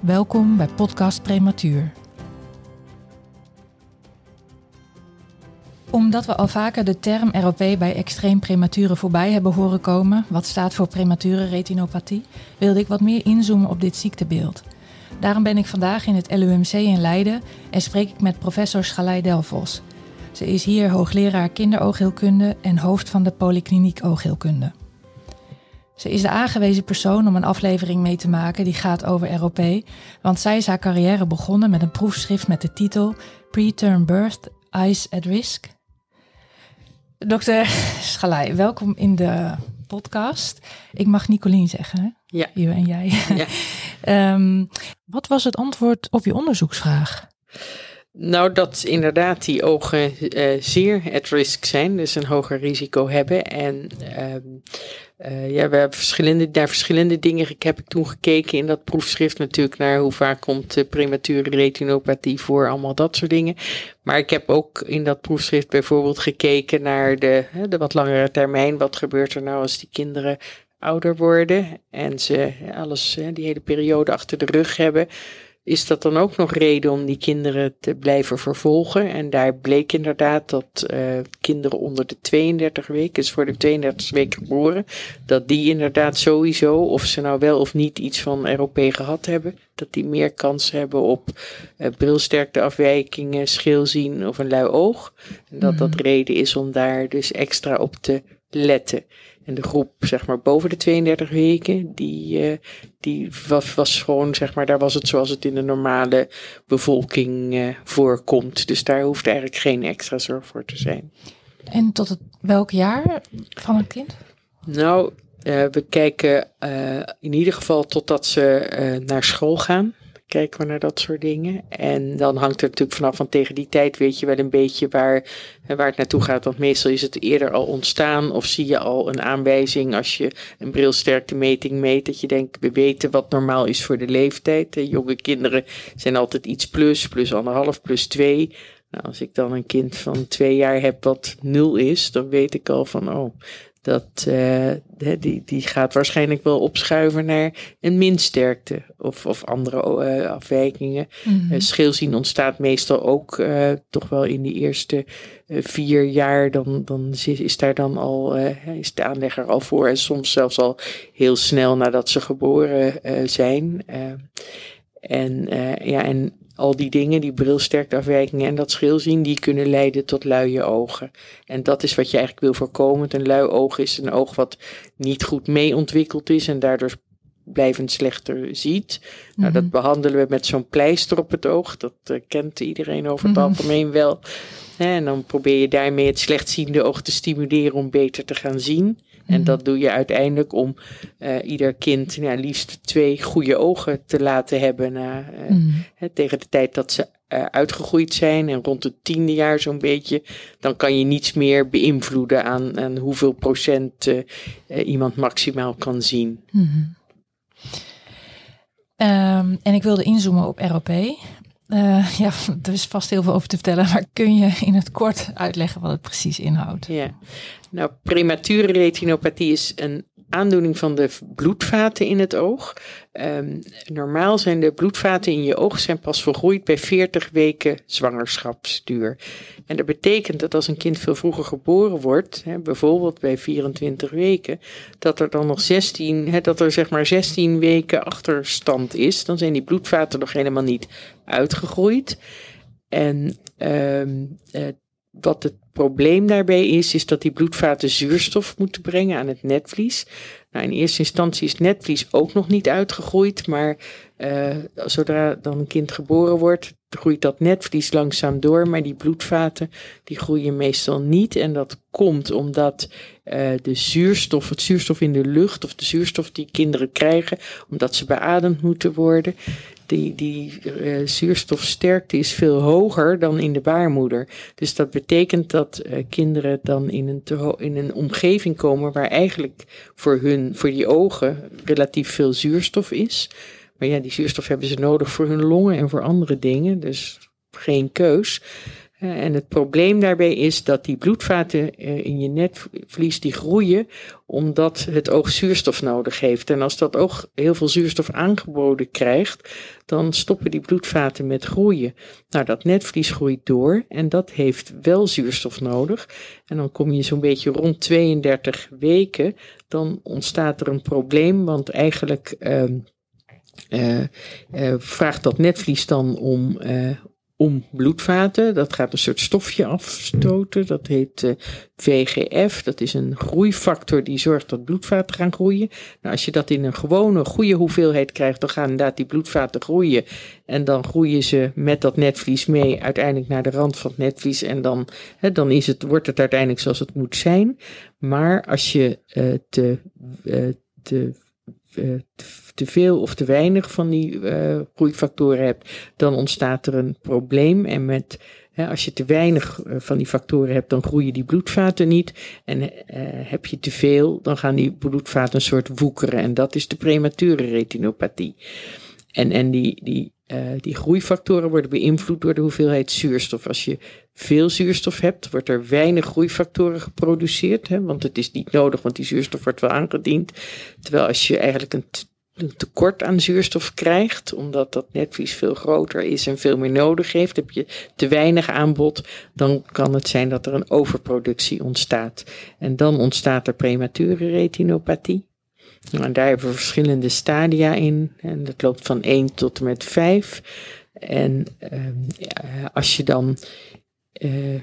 Welkom bij Podcast Prematuur. Omdat we al vaker de term ROP bij extreem premature voorbij hebben horen komen, wat staat voor premature retinopathie, wilde ik wat meer inzoomen op dit ziektebeeld. Daarom ben ik vandaag in het LUMC in Leiden en spreek ik met professor Schalei Delvos. Ze is hier hoogleraar kinderoogheelkunde en hoofd van de polykliniek oogheelkunde. Ze is de aangewezen persoon om een aflevering mee te maken die gaat over ROP, want zij is haar carrière begonnen met een proefschrift met de titel Preterm Birth Eyes at Risk. Dokter Schalai, welkom in de podcast. Ik mag Nicolien zeggen, hè? Ja. U en jij. Ja. Ehm, wat was het antwoord op je onderzoeksvraag? Nou, dat inderdaad die ogen uh, zeer at risk zijn, dus een hoger risico hebben. En uh, ja, we hebben verschillende, naar verschillende dingen heb ik toen gekeken in dat proefschrift natuurlijk naar hoe vaak komt uh, premature retinopathie voor, allemaal dat soort dingen. Maar ik heb ook in dat proefschrift bijvoorbeeld gekeken naar de, de wat langere termijn. Wat gebeurt er nou als die kinderen ouder worden en ze alles, die hele periode achter de rug hebben? Is dat dan ook nog reden om die kinderen te blijven vervolgen. En daar bleek inderdaad dat uh, kinderen onder de 32 weken, dus voor de 32 weken geboren, dat die inderdaad sowieso, of ze nou wel of niet iets van ROP gehad hebben, dat die meer kans hebben op uh, brilsterkteafwijkingen, scheelzien of een lui oog. En dat dat reden is om daar dus extra op te letten. En de groep, zeg maar, boven de 32 weken, die, uh, die was, was gewoon, zeg maar, daar was het zoals het in de normale bevolking uh, voorkomt. Dus daar hoeft eigenlijk geen extra zorg voor te zijn. En tot het, welk jaar van een kind? Nou, uh, we kijken in ieder geval totdat ze naar school gaan kijken we naar dat soort dingen. En dan hangt er natuurlijk vanaf, van tegen die tijd weet je wel een beetje waar, waar het naartoe gaat. Want meestal is het eerder al ontstaan of zie je al een aanwijzing als je een brilsterktemeting meet. Dat je denkt, we weten wat normaal is voor de leeftijd. Jonge kinderen zijn altijd iets plus, plus anderhalf, plus twee. Nou, als ik dan een kind van twee jaar heb wat nul is, dan weet ik al van, oh, dat, uh, die, die gaat waarschijnlijk wel opschuiven naar een minsterkte of, of andere uh, afwijkingen. Mm -hmm. uh, scheelzien ontstaat meestal ook toch wel in die eerste vier jaar. Dan, dan is, is daar dan al, is de aanlegger al voor en soms zelfs al heel snel nadat ze geboren zijn. en, ja, en al die dingen, die brilsterkteafwijkingen en dat scheelzien, die kunnen leiden tot luie ogen. En dat is wat je eigenlijk wil voorkomen. Want een lui oog is een oog wat niet goed mee ontwikkeld is en daardoor blijvend slechter ziet. Mm -hmm. Nou, dat behandelen we met zo'n pleister op het oog. Dat uh, kent iedereen over het mm -hmm. algemeen wel. En dan probeer je daarmee het slechtziende oog te stimuleren om beter te gaan zien. En dat doe je uiteindelijk om uh, ieder kind ja, liefst twee goede ogen te laten hebben. Uh, mm. hè, tegen de tijd dat ze uh, uitgegroeid zijn en rond het tiende jaar zo'n beetje. Dan kan je niets meer beïnvloeden aan, aan hoeveel procent iemand maximaal kan zien. Mm. Um, en ik wilde inzoomen op ROP. Uh, ja, er is vast heel veel over te vertellen, maar kun je in het kort uitleggen wat het precies inhoudt? Ja, nou, premature retinopathie is een aandoening van de bloedvaten in het oog. Um, normaal zijn de bloedvaten in je oog zijn pas volgroeid bij 40 weken zwangerschapsduur. En dat betekent dat als een kind veel vroeger geboren wordt, hè, bijvoorbeeld bij 24 weken, dat er dan nog 16, hè, dat er zeg maar 16 weken achterstand is. Dan zijn die bloedvaten nog helemaal niet uitgegroeid. En um, uh, wat het probleem daarbij is, is dat die bloedvaten zuurstof moeten brengen aan het netvlies. Nou, in eerste instantie is netvlies ook nog niet uitgegroeid, maar uh, zodra dan een kind geboren wordt, groeit dat netvlies langzaam door, maar die bloedvaten die groeien meestal niet. En dat komt omdat uh, de zuurstof, het zuurstof in de lucht of de zuurstof die kinderen krijgen, omdat ze beademd moeten worden, die, die uh, zuurstofsterkte is veel hoger dan in de baarmoeder. Dus dat betekent dat uh, kinderen dan in een, in een omgeving komen waar eigenlijk voor hun, voor die ogen, relatief veel zuurstof is. Maar ja, die zuurstof hebben ze nodig voor hun longen en voor andere dingen. Dus geen keus. Uh, en het probleem daarbij is dat die bloedvaten uh, in je netvlies die groeien omdat het oog zuurstof nodig heeft. En als dat oog heel veel zuurstof aangeboden krijgt, dan stoppen die bloedvaten met groeien. Nou, dat netvlies groeit door en dat heeft wel zuurstof nodig. En dan kom je zo'n beetje rond 32 weken, dan ontstaat er een probleem, want eigenlijk uh, vraagt dat netvlies dan om, om bloedvaten. Dat gaat een soort stofje afstoten. Dat heet uh, VGF. Dat is een groeifactor die zorgt dat bloedvaten gaan groeien. Nou, als je dat in een gewone goede hoeveelheid krijgt, dan gaan inderdaad die bloedvaten groeien. En dan groeien ze met dat netvlies mee uiteindelijk naar de rand van het netvlies. En dan, hè, dan is het, wordt het uiteindelijk zoals het moet zijn. Maar als je uh, te, uh, te te veel of te weinig van die uh, groeifactoren hebt, dan ontstaat er een probleem. En met, hè, als je te weinig uh, van die factoren hebt, dan groeien die bloedvaten niet. En heb je te veel, dan gaan die bloedvaten een soort woekeren. En dat is de premature retinopathie. En, en die, die, die groeifactoren worden beïnvloed door de hoeveelheid zuurstof. Als je veel zuurstof hebt, wordt er weinig groeifactoren geproduceerd. Hè, want het is niet nodig, want die zuurstof wordt wel aangediend. Terwijl als je eigenlijk een een tekort aan zuurstof krijgt, omdat dat netvlies veel groter is en veel meer nodig heeft, heb je te weinig aanbod, dan kan het zijn dat er een overproductie ontstaat. En dan ontstaat er premature retinopathie. Nou, en daar hebben we verschillende stadia in. En dat loopt van 1 tot en met 5. En uh, als je dan uh,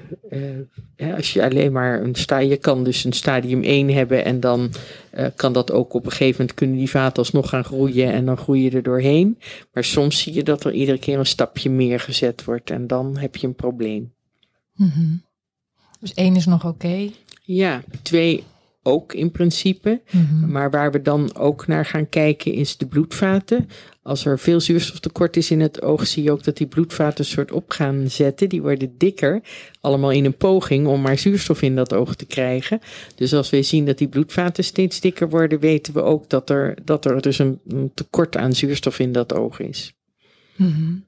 uh, als je alleen maar een stadium, je kan dus een stadium 1 hebben en dan uh, kan dat ook op een gegeven moment kunnen die vaten alsnog gaan groeien en dan groei je er doorheen. Maar soms zie je dat er iedere keer een stapje meer gezet wordt en dan heb je een probleem. Mm -hmm. Dus 1 is nog oké? Okay. Ja, 2 ook in principe. Mm -hmm. Maar waar we dan ook naar gaan kijken is de bloedvaten. Als er veel zuurstoftekort is in het oog, zie je ook dat die bloedvaten een soort op gaan zetten. Die worden dikker, allemaal in een poging om maar zuurstof in dat oog te krijgen. Dus als we zien dat die bloedvaten steeds dikker worden, weten we ook dat er, dat er dus een, een tekort aan zuurstof in dat oog is. Mm -hmm.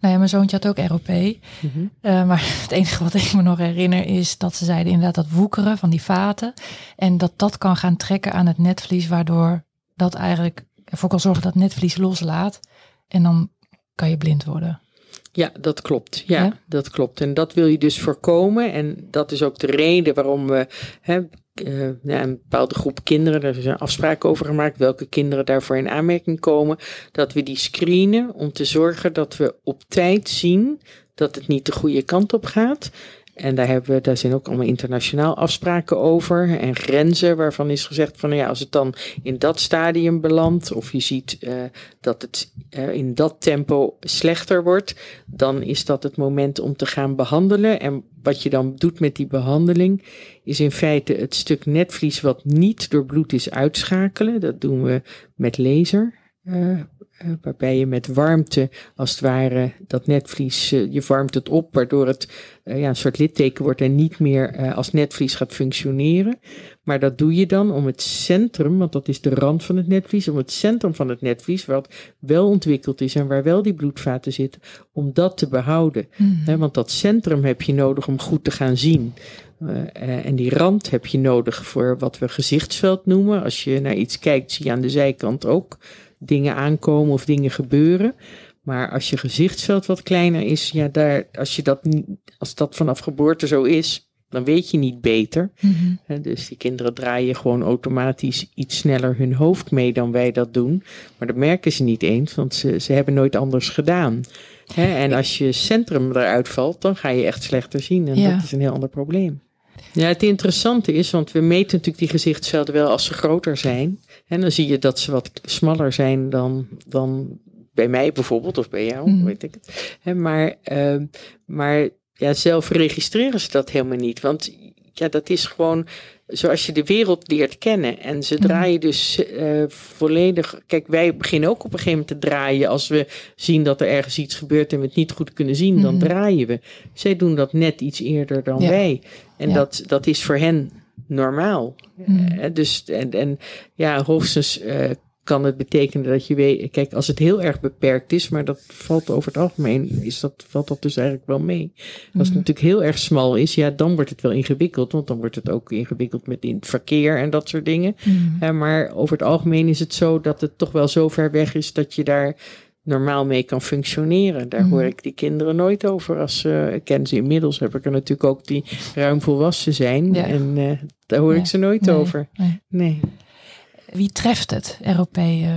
Nou ja, mijn zoontje had ook ROP. Mm -hmm. uh, maar het enige wat ik me nog herinner is dat ze zeiden inderdaad dat woekeren van die vaten. En dat dat kan gaan trekken aan het netvlies, waardoor dat eigenlijk ervoor kan zorgen dat het netvlies loslaat. En dan kan je blind worden. Ja, dat klopt. Ja, ja, dat klopt. En dat wil je dus voorkomen. En dat is ook de reden waarom we hè, uh, ja, een bepaalde groep kinderen, daar zijn afspraken over gemaakt, welke kinderen daarvoor in aanmerking komen, dat we die screenen om te zorgen dat we op tijd zien dat het niet de goede kant op gaat. En daar, hebben we, daar zijn ook allemaal internationaal afspraken over en grenzen waarvan is gezegd van nou ja, als het dan in dat stadium belandt of je ziet uh, dat het uh, in dat tempo slechter wordt, dan is dat het moment om te gaan behandelen. En wat je dan doet met die behandeling is in feite het stuk netvlies wat niet door bloed is uitschakelen. Dat doen we met laser. Uh, waarbij je met warmte, als het ware, dat netvlies, uh, je warmt het op, waardoor het uh, ja, een soort litteken wordt en niet meer als netvlies gaat functioneren. Maar dat doe je dan om het centrum, want dat is de rand van het netvlies, om het centrum van het netvlies, wat wel ontwikkeld is en waar wel die bloedvaten zitten, om dat te behouden. Mm -hmm. want dat centrum heb je nodig om goed te gaan zien. en die rand heb je nodig voor wat we gezichtsveld noemen. Als je naar iets kijkt, zie je aan de zijkant ook dingen aankomen of dingen gebeuren. Maar als je gezichtsveld wat kleiner is, ja, daar, als, je dat als dat vanaf geboorte zo is, dan weet je niet beter. Mm -hmm. Dus die kinderen draaien gewoon automatisch iets sneller hun hoofd mee dan wij dat doen. Maar dat merken ze niet eens, want ze, ze hebben nooit anders gedaan. En als je centrum eruit valt, dan ga je echt slechter zien. En ja. dat is een heel ander probleem. Ja, het interessante is, want we meten natuurlijk die gezichtsvelden wel als ze groter zijn. En dan zie je dat ze wat smaller zijn dan, dan bij mij bijvoorbeeld, of bij jou, mm. weet ik het. He, maar, uh, maar ja, zelf registreren ze dat helemaal niet. Want ja, dat is gewoon zoals je de wereld leert kennen. En zodra je dus uh, volledig. Kijk, wij beginnen ook op een gegeven moment te draaien. Als we zien dat er ergens iets gebeurt en we het niet goed kunnen zien, dan mhm. draaien we. Zij doen dat net iets eerder dan wij. En dat, dat is voor hen normaal. Mm. dus en, en ja, hoogstens uh, kan het betekenen dat je weet, kijk, als het heel erg beperkt is, maar dat valt over het algemeen, is dat, valt dat dus eigenlijk wel mee. Als het mhm. natuurlijk heel erg smal is, ja, dan wordt het wel ingewikkeld, want dan wordt het ook ingewikkeld met in het verkeer en dat soort dingen. Mhm. maar over het algemeen is het zo dat het toch wel zo ver weg is dat je daar normaal mee kan functioneren. Daar hoor mhm. ik die kinderen nooit over. Als ze, ik ken ze inmiddels, heb ik er natuurlijk ook die ruim volwassen zijn. En uh, daar hoor ik ze nooit over. nee. Wie treft het, ROP? Uh,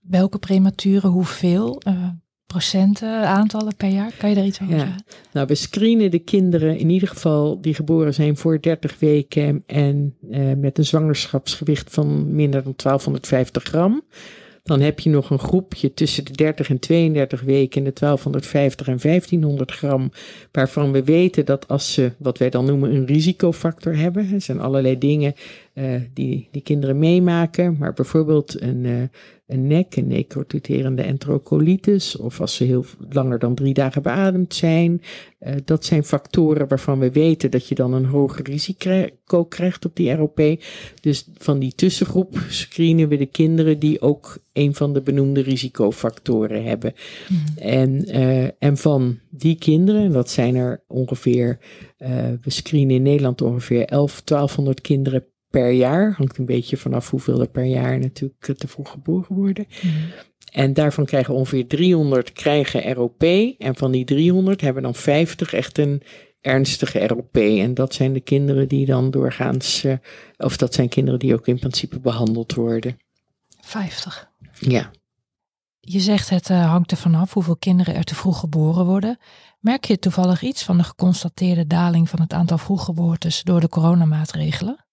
welke prematuren, hoeveel? Uh, procenten, aantallen per jaar? Kan je daar iets over ja. zeggen? Nou, we screenen de kinderen in ieder geval die geboren zijn voor 30 weken en uh, met een zwangerschapsgewicht van minder dan 1250 gram. Dan heb je nog een groepje tussen de 30 en 32 weken in de 1250 en 1500 gram, waarvan we weten dat als ze wat wij dan noemen een risicofactor hebben, er zijn allerlei dingen uh, die die kinderen meemaken, maar bijvoorbeeld een, uh, een nek, een necrotiterende enterocolitis, of als ze heel langer dan drie dagen beademd zijn. Uh, dat zijn factoren waarvan we weten dat je dan een hoger risico krijgt op die ROP. Dus van die tussengroep screenen we de kinderen die ook een van de benoemde risicofactoren hebben. Mm. En, en van die kinderen, en dat zijn er ongeveer, we screenen in Nederland ongeveer 11, 1200 kinderen per jaar. Hangt een beetje vanaf hoeveel er per jaar natuurlijk te vroeg geboren worden. Mhm. En daarvan krijgen ongeveer 300 krijgen ROP. En van die 300 hebben dan 50 echt een ernstige ROP. En dat zijn de kinderen die dan doorgaans, uh, of dat zijn kinderen die ook in principe behandeld worden. 50. Ja. Je zegt het uh, hangt er vanaf hoeveel kinderen er te vroeg geboren worden. Merk je toevallig iets van de geconstateerde daling van het aantal vroeggeboortes door de coronamaatregelen?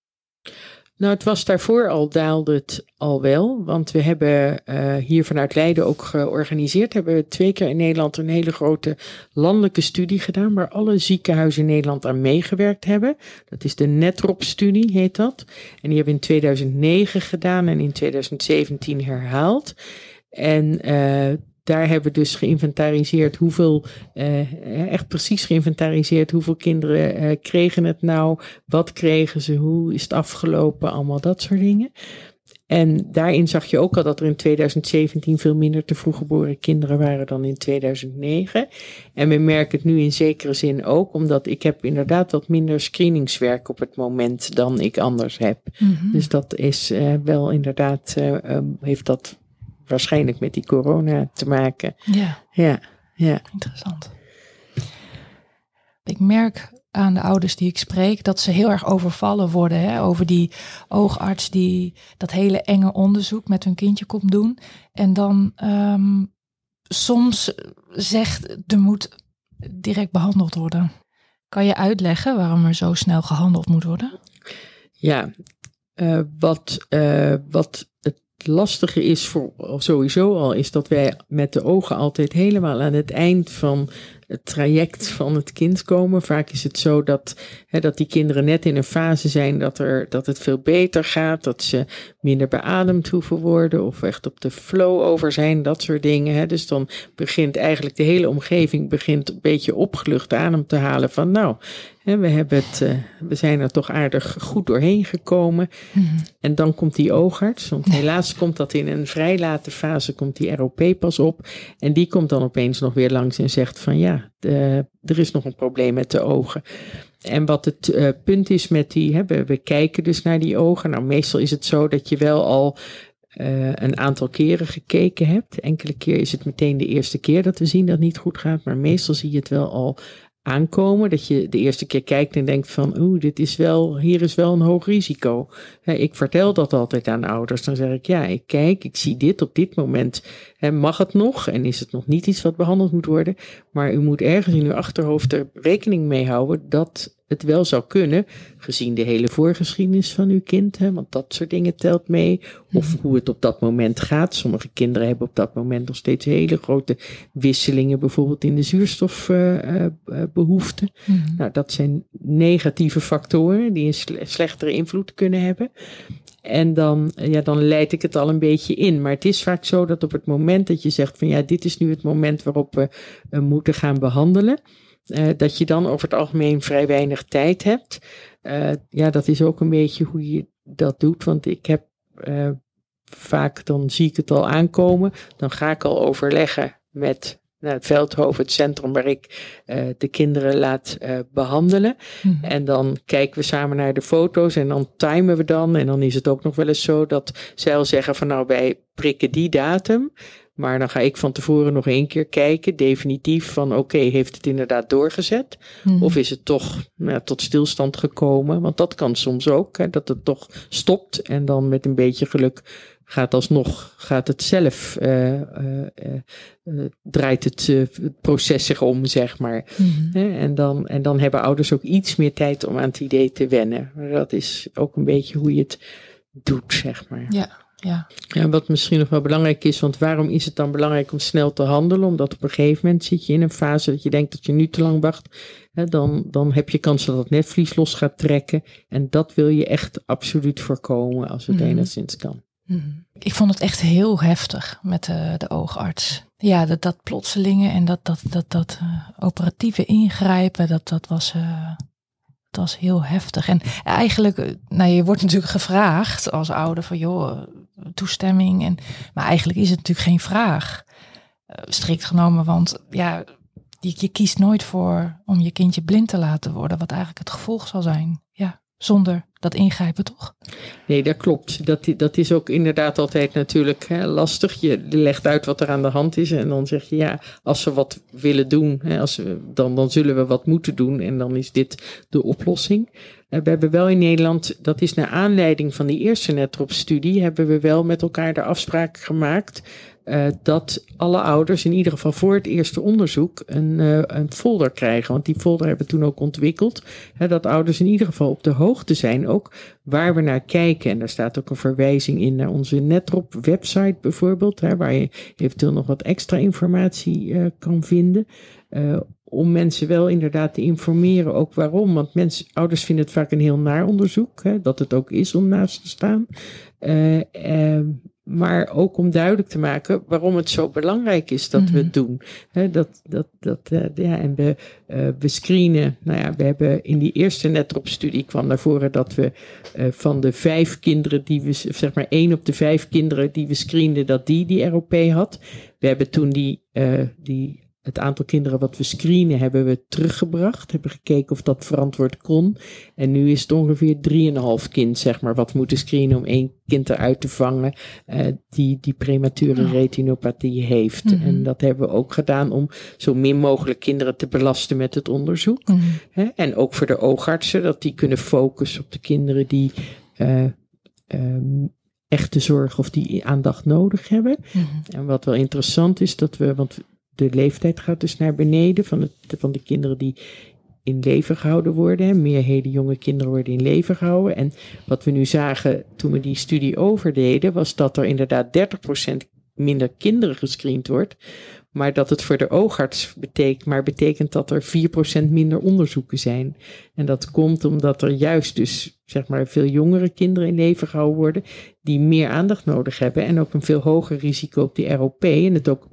Nou, het was daarvoor al, daalde het al wel. Want we hebben uh, hier vanuit Leiden ook georganiseerd. Hebben we twee keer in Nederland een hele grote landelijke studie gedaan. Waar alle ziekenhuizen in Nederland aan meegewerkt hebben. Dat is de NETROP-studie, heet dat. En die hebben we in 2009 gedaan en in 2017 herhaald. En uh, daar hebben we dus geïnventariseerd hoeveel, uh, echt precies geïnventariseerd hoeveel kinderen uh, kregen het nou, wat kregen ze, hoe is het afgelopen, allemaal dat soort dingen. En daarin zag je ook al dat er in 2017 veel minder te vroeg geboren kinderen waren dan in 2009. En we merken het nu in zekere zin ook, omdat ik heb inderdaad wat minder screeningswerk op het moment dan ik anders heb. Mm Dus dat is uh, wel inderdaad, heeft dat waarschijnlijk met die corona te maken. Ja. Ja, ja. Interessant. Ik merk aan de ouders die ik spreek dat ze heel erg overvallen worden hè, over die oogarts die dat hele enge onderzoek met hun kindje komt doen. En dan um, soms zegt er moet direct behandeld worden. Kan je uitleggen waarom er zo snel gehandeld moet worden? Ja, uh, wat, uh, wat lastige is voor sowieso al, is dat wij met de ogen altijd helemaal aan het eind van het traject van het kind komen. Vaak is het zo dat, hè, dat die kinderen net in een fase zijn dat, er, dat het veel beter gaat, dat ze minder beademd hoeven worden of echt op de flow over zijn, dat soort dingen. Hè. Dus dan begint eigenlijk de hele omgeving begint een beetje opgelucht adem te halen van nou, hè, we, hebben het, uh, we zijn er toch aardig goed doorheen gekomen. Mhm. En dan komt die oogarts, want helaas komt dat in een vrij late fase, komt die ROP pas op. En die komt dan opeens nog weer langs en zegt van ja, er is nog een probleem met de ogen. En wat het uh, punt is met die, hè, we, kijken dus naar die ogen. Nou, meestal is het zo dat je wel al uh, een aantal keren gekeken hebt. Enkele keer is het meteen de eerste keer dat we zien dat het niet goed gaat. Maar meestal zie je het wel al aankomen. Dat je de eerste keer kijkt en denkt van, oeh, dit is wel, hier is wel een hoog risico. ik vertel dat altijd aan ouders. Dan zeg ik, ja, ik kijk, ik zie dit op dit moment. mag het nog? En is het nog niet iets wat behandeld moet worden? Maar u moet ergens in uw achterhoofd er rekening mee houden dat het wel zou kunnen, gezien de hele voorgeschiedenis van uw kind, hè, want dat soort dingen telt mee, of Mhm. hoe het op dat moment gaat. Sommige kinderen hebben op dat moment nog steeds hele grote wisselingen, bijvoorbeeld in de zuurstofbehoeften. Mhm. Nou, dat zijn negatieve factoren die een sle- slechtere invloed kunnen hebben. En dan, ja, dan leid ik het al een beetje in. Maar het is vaak zo dat op het moment dat je zegt van ja, dit is nu het moment waarop we eh, moeten gaan behandelen. Eh, dat je dan over het algemeen vrij weinig tijd hebt. Eh, ja, dat is ook een beetje hoe je dat doet. Want ik heb eh, vaak, dan zie ik het al aankomen. Dan ga ik al overleggen met nou, het Veldhoven, het centrum waar ik de kinderen laat eh, behandelen. Mhm. En dan kijken we samen naar de foto's en dan timen we dan. En dan is het ook nog wel eens zo dat zij al zeggen van nou wij prikken die datum. Maar dan ga ik van tevoren nog één keer kijken, definitief van oké, heeft het inderdaad doorgezet? Mhm. Of is het toch nou, tot stilstand gekomen? Want dat kan soms ook, hè, dat het toch stopt en dan met een beetje geluk gaat alsnog, gaat het zelf, eh, eh, eh, draait het, het proces zich om, zeg maar. Mhm. En, dan, en dan hebben ouders ook iets meer tijd om aan het idee te wennen. Dat is ook een beetje hoe je het doet, zeg maar. Ja, ja. Ja, wat misschien nog wel belangrijk is, want waarom is het dan belangrijk om snel te handelen? Omdat op een gegeven moment zit je in een fase dat je denkt dat je nu te lang wacht. Hè, dan, dan heb je kans dat het netvlies los gaat trekken. En dat wil je echt absoluut voorkomen als het Mhm. enigszins kan. Mhm. Ik vond het echt heel heftig met de, de oogarts. Ja, dat, dat plotselinge en dat, dat, dat, dat eh, operatieve ingrijpen, dat, dat, was, eh, was heel heftig. En eigenlijk, eh, nou, je wordt natuurlijk gevraagd als ouder van joh, toestemming. En, maar eigenlijk is het natuurlijk geen vraag, eh, strikt genomen. Want ja, je, je kiest nooit voor om je kindje blind te laten worden, wat eigenlijk het gevolg zal zijn. Zonder dat ingrijpen toch? Nee, dat klopt. Dat, dat is ook inderdaad altijd natuurlijk hè, lastig. Je legt uit wat er aan de hand is en dan zeg je ja, als we wat willen doen, hè, als we, dan, dan zullen we wat moeten doen en dan is dit de oplossing. Eh, we hebben wel in Nederland, dat is naar aanleiding van die eerste netrop-studie, hebben we wel met elkaar de afspraak gemaakt eh, dat alle ouders in ieder geval voor het eerste onderzoek een, eh, een folder krijgen. Want die folder hebben we toen ook ontwikkeld. Dat ouders in ieder geval op de hoogte zijn ook waar we naar kijken. En daar staat ook een verwijzing in naar onze Netrop website bijvoorbeeld, hè, waar je eventueel nog wat extra informatie eh, kan vinden. Om mensen wel inderdaad te informeren, ook waarom. Want mensen, ouders vinden het vaak een heel naar onderzoek, hè, dat het ook is om naast te staan. Eh, eh, maar ook om duidelijk te maken waarom het zo belangrijk is dat we Mhm. het doen. Hè, dat, dat, dat, eh, ja, en we, we screenen. Nou ja, we hebben in die eerste netrop-studie kwam naar voren dat we eh, van de vijf kinderen die we, zeg maar één op de vijf kinderen die we screenden, dat die die ROP had. We hebben toen die, die het aantal kinderen wat we screenen hebben we teruggebracht. Hebben gekeken of dat verantwoord kon. En nu is het ongeveer 3,5 kind, zeg maar, wat moeten screenen om één kind eruit te vangen eh, die die premature Ja. retinopathie heeft. Mhm. En dat hebben we ook gedaan om zo min mogelijk kinderen te belasten met het onderzoek. Mhm. Hè? En ook voor de oogartsen, dat die kunnen focussen op de kinderen die eh, ehm, echte zorg of die aandacht nodig hebben. Mhm. En wat wel interessant is, dat we, want de leeftijd gaat dus naar beneden van, het, van de kinderen die in leven gehouden worden. Meer hele jonge kinderen worden in leven gehouden. En wat we nu zagen toen we die studie overdeden, was dat er inderdaad 30% minder kinderen gescreend wordt. Maar dat het voor de oogarts betekent, maar betekent dat er 4% minder onderzoeken zijn. En dat komt omdat er juist dus, zeg maar, veel jongere kinderen in leven gehouden worden, die meer aandacht nodig hebben en ook een veel hoger risico op die ROP en het ook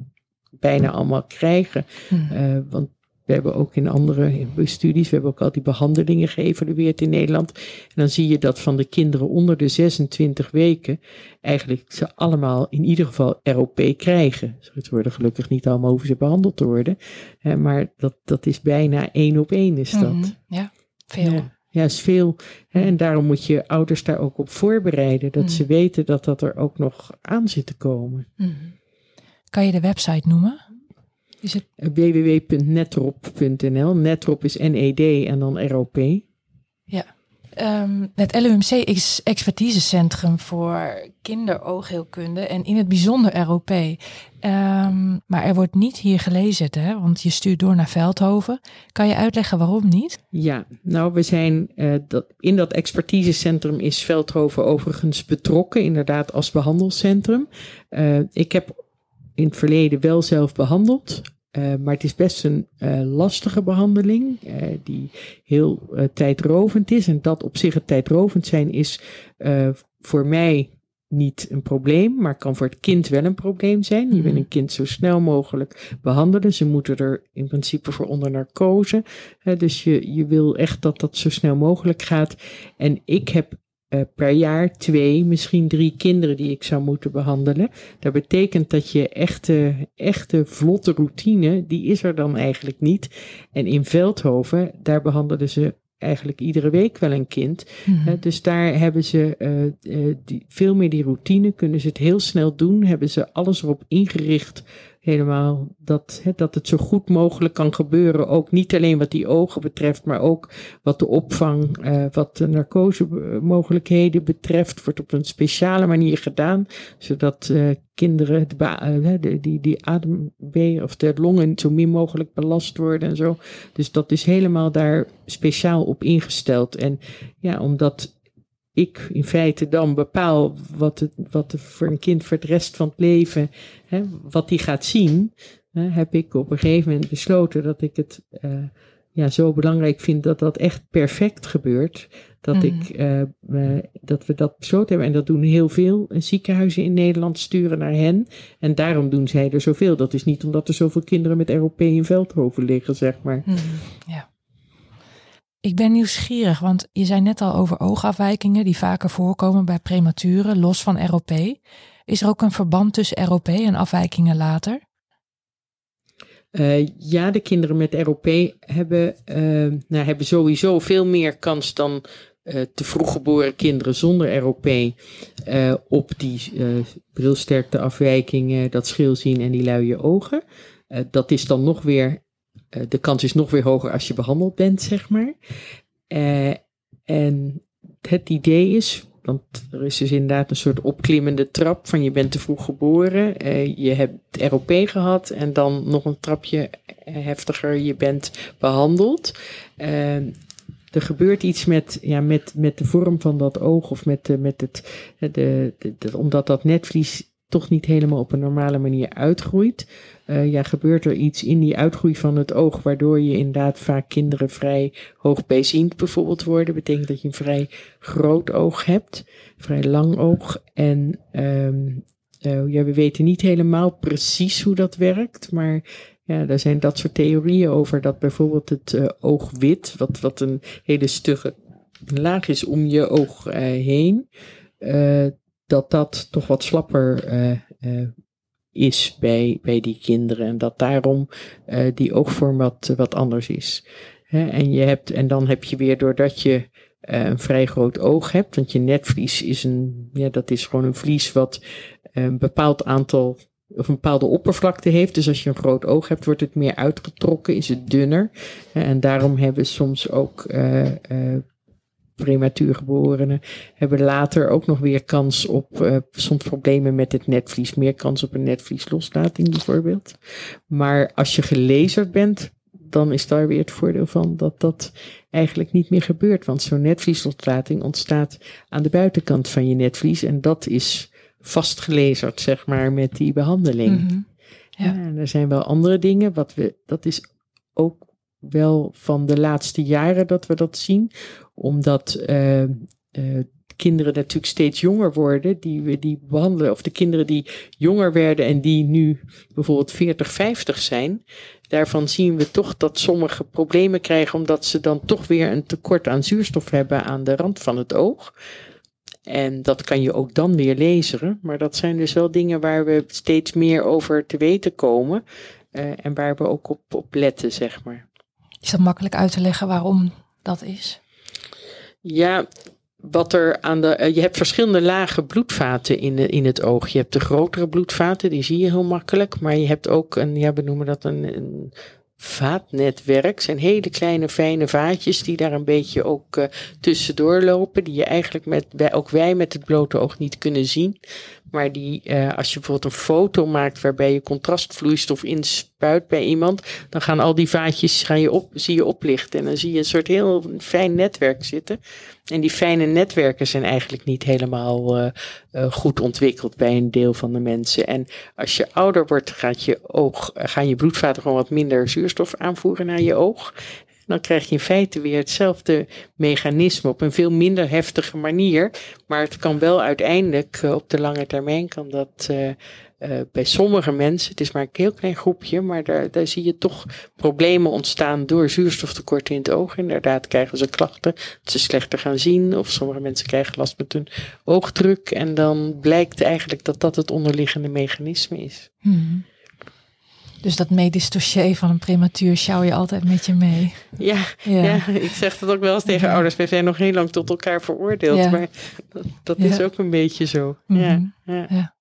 bijna allemaal krijgen. Mhm. Eh, want we hebben ook in andere studies, we hebben ook al die behandelingen geëvalueerd in Nederland. En dan zie je dat van de kinderen onder de 26 weken eigenlijk ze allemaal in ieder geval ROP krijgen. Ze worden gelukkig niet allemaal hoeven ze behandeld te worden. Hè, maar dat, dat is bijna één op één is dat. Mhm. Ja, veel. Ja, ja, is veel. Hè, en daarom moet je ouders daar ook op voorbereiden. Dat Mm. ze weten dat dat er ook nog aan zit te komen. Mhm. Kan je de website noemen? Is het www.netrop.nl. Netrop is N-E-D en dan R-O-P. Ja. Um, het LUMC is expertisecentrum voor kinderoogheelkunde en in het bijzonder ROP. Um, ehm, maar er wordt niet hier gelezen, hè? want je stuurt door naar Veldhoven. Kan je uitleggen waarom niet? Ja, nou we zijn uh, dat, in dat expertisecentrum is Veldhoven overigens betrokken, inderdaad als behandelcentrum. Uh, ik heb in het verleden wel zelf behandeld. Uh, maar het is best een uh, lastige behandeling, uh, die heel tijdrovend is. En dat op zich het tijdrovend zijn is voor mij niet een probleem, maar kan voor het kind wel een probleem zijn. Je wil mhm. een kind zo snel mogelijk behandelen. Ze moeten er in principe voor onder narcose. dus je, je wil echt dat dat zo snel mogelijk gaat. En ik heb uh, per jaar twee, misschien drie kinderen die ik zou moeten behandelen. Dat betekent dat je echte, echte vlotte routine, die is er dan eigenlijk niet. En in Veldhoven, daar behandelen ze eigenlijk iedere week wel een kind. Mm dus daar hebben ze uh, uh, die, veel meer die routine, kunnen ze het heel snel doen, hebben ze alles erop ingericht helemaal dat, hè, dat het zo goed mogelijk kan gebeuren. Ook niet alleen wat die ogen betreft, maar ook wat de opvang, uh, wat de narcosemogelijkheden betreft, wordt op een speciale manier gedaan, zodat uh, kinderen de, de, die, die ademwegen of de longen zo min mogelijk belast worden en zo. Dus dat is helemaal daar speciaal op ingesteld. En ja, omdat ik in feite dan bepaal wat, het, wat er voor een kind voor het rest van het leven, hè, wat die gaat zien, hè, heb ik op een gegeven moment besloten dat ik het uh, ja, zo belangrijk vind dat dat echt perfect gebeurt. Dat, mm. ik, uh, uh, dat we dat besloten hebben. En dat doen heel veel ziekenhuizen in Nederland, sturen naar hen. En daarom doen zij er zoveel. Dat is niet omdat er zoveel kinderen met ROP in Veldhoven liggen, zeg maar. Mm, ja. Ik ben nieuwsgierig, want je zei net al over oogafwijkingen die vaker voorkomen bij prematuren, los van ROP. Is er ook een verband tussen ROP en afwijkingen later? Uh, ja, de kinderen met ROP hebben, uh, nou, hebben sowieso veel meer kans dan uh, te vroeg geboren kinderen zonder ROP op die brilsterkteafwijkingen, dat schilzien en die luie ogen. dat is dan nog weer de kans is nog weer hoger als je behandeld bent, zeg maar. Uh, en het idee is, want er is dus inderdaad een soort opklimmende trap van je bent te vroeg geboren, uh, je hebt ROP gehad en dan nog een trapje heftiger, je bent behandeld. er gebeurt iets met, ja, met, met de vorm van dat oog of met, met het, de, omdat dat netvlies toch niet helemaal op een normale manier uitgroeit. Uh, ja, gebeurt er iets in die uitgroei van het oog, waardoor je inderdaad vaak kinderen vrij hoogbeziend bijvoorbeeld worden. Betekent dat je een vrij groot oog hebt, vrij lang oog. En um, uh, ja, we weten niet helemaal precies hoe dat werkt, maar ja, er zijn dat soort theorieën over dat bijvoorbeeld het uh, oogwit, wat, wat een hele stugge laag is om je oog heen, dat dat toch wat slapper uh, is bij, bij die kinderen. En dat daarom uh, die oogvorm wat, wat anders is. en, je hebt, en dan heb je weer, doordat je een vrij groot oog hebt, want je netvlies is een, ja, dat is gewoon een vlies wat een bepaald aantal of een bepaalde oppervlakte heeft. Dus als je een groot oog hebt, wordt het meer uitgetrokken, is het dunner. En daarom hebben soms ook prematuur geborenen hebben later ook nog weer kans op uh, soms problemen met het netvlies. Meer kans op een netvliesloslating bijvoorbeeld. Maar als je gelezerd bent, dan is daar weer het voordeel van dat dat eigenlijk niet meer gebeurt. Want zo'n netvliesloslating ontstaat aan de buitenkant van je netvlies. En dat is vastgelezerd, zeg maar, met die behandeling. Mhm. ja. en er zijn wel andere dingen. Wat we, dat is ook wel van de laatste jaren dat we dat zien. Omdat uh, uh, kinderen natuurlijk steeds jonger worden, die we die behandelen, of de kinderen die jonger werden en die nu bijvoorbeeld 40, 50 zijn, daarvan zien we toch dat sommige problemen krijgen omdat ze dan toch weer een tekort aan zuurstof hebben aan de rand van het oog. En dat kan je ook dan weer lezen, maar dat zijn dus wel dingen waar we steeds meer over te weten komen uh, en waar we ook op, op letten, zeg maar. Is dat makkelijk uit te leggen waarom dat is? Ja, wat er aan de. Uh, je hebt verschillende lage bloedvaten in, de, in het oog. Je hebt de grotere bloedvaten, die zie je heel makkelijk. Maar je hebt ook een, ja, we noemen dat een, vaatnetwerk. zijn hele kleine fijne vaatjes die daar een beetje ook uh, tussendoor lopen. Die je eigenlijk met, ook wij met het blote oog niet kunnen zien. Maar die, uh, als je bijvoorbeeld een foto maakt waarbij je contrastvloeistof inspuit bij iemand, dan gaan al die vaatjes ga je op, zie je oplichten. En dan zie je een soort heel fijn netwerk zitten. En die fijne netwerken zijn eigenlijk niet helemaal uh, uh, goed ontwikkeld bij een deel van de mensen. En als je ouder wordt, gaat je oog, gaan je bloedvaten gewoon wat minder zuurstof aanvoeren naar je oog dan krijg je in feite weer hetzelfde mechanisme op een veel minder heftige manier. Maar het kan wel uiteindelijk uh, op de lange termijn kan dat uh, uh, bij sommige mensen, het is maar een heel klein groepje, maar daar, daar zie je toch problemen ontstaan door zuurstoftekort in het oog. Inderdaad krijgen ze klachten ze slechter gaan zien of sommige mensen krijgen last met hun oogdruk. En dan blijkt eigenlijk dat dat het onderliggende mechanisme is. Hmm. Dus dat medisch dossier van een prematuur sjouw je altijd met je mee. Ja, ja. ja ik zeg dat ook wel eens tegen ouders. We zijn nog heel lang tot elkaar veroordeeld. Ja. Maar dat, dat is ook een beetje zo. Mm -hmm. ja,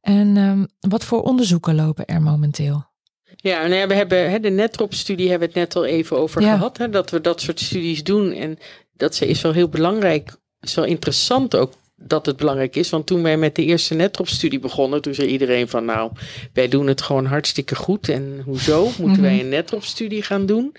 En um, wat voor onderzoeken lopen er momenteel? Ja, nou ja, we hebben hè, de Netrop-studie hebben we het net al even over gehad. Hè, dat we dat soort studies doen. En dat is wel heel belangrijk. is wel interessant ook dat het belangrijk is. Want toen wij met de eerste netrop-studie begonnen, toen zei iedereen van nou, wij doen het gewoon hartstikke goed. En hoezo moeten wij mhm. een netrop-studie gaan doen?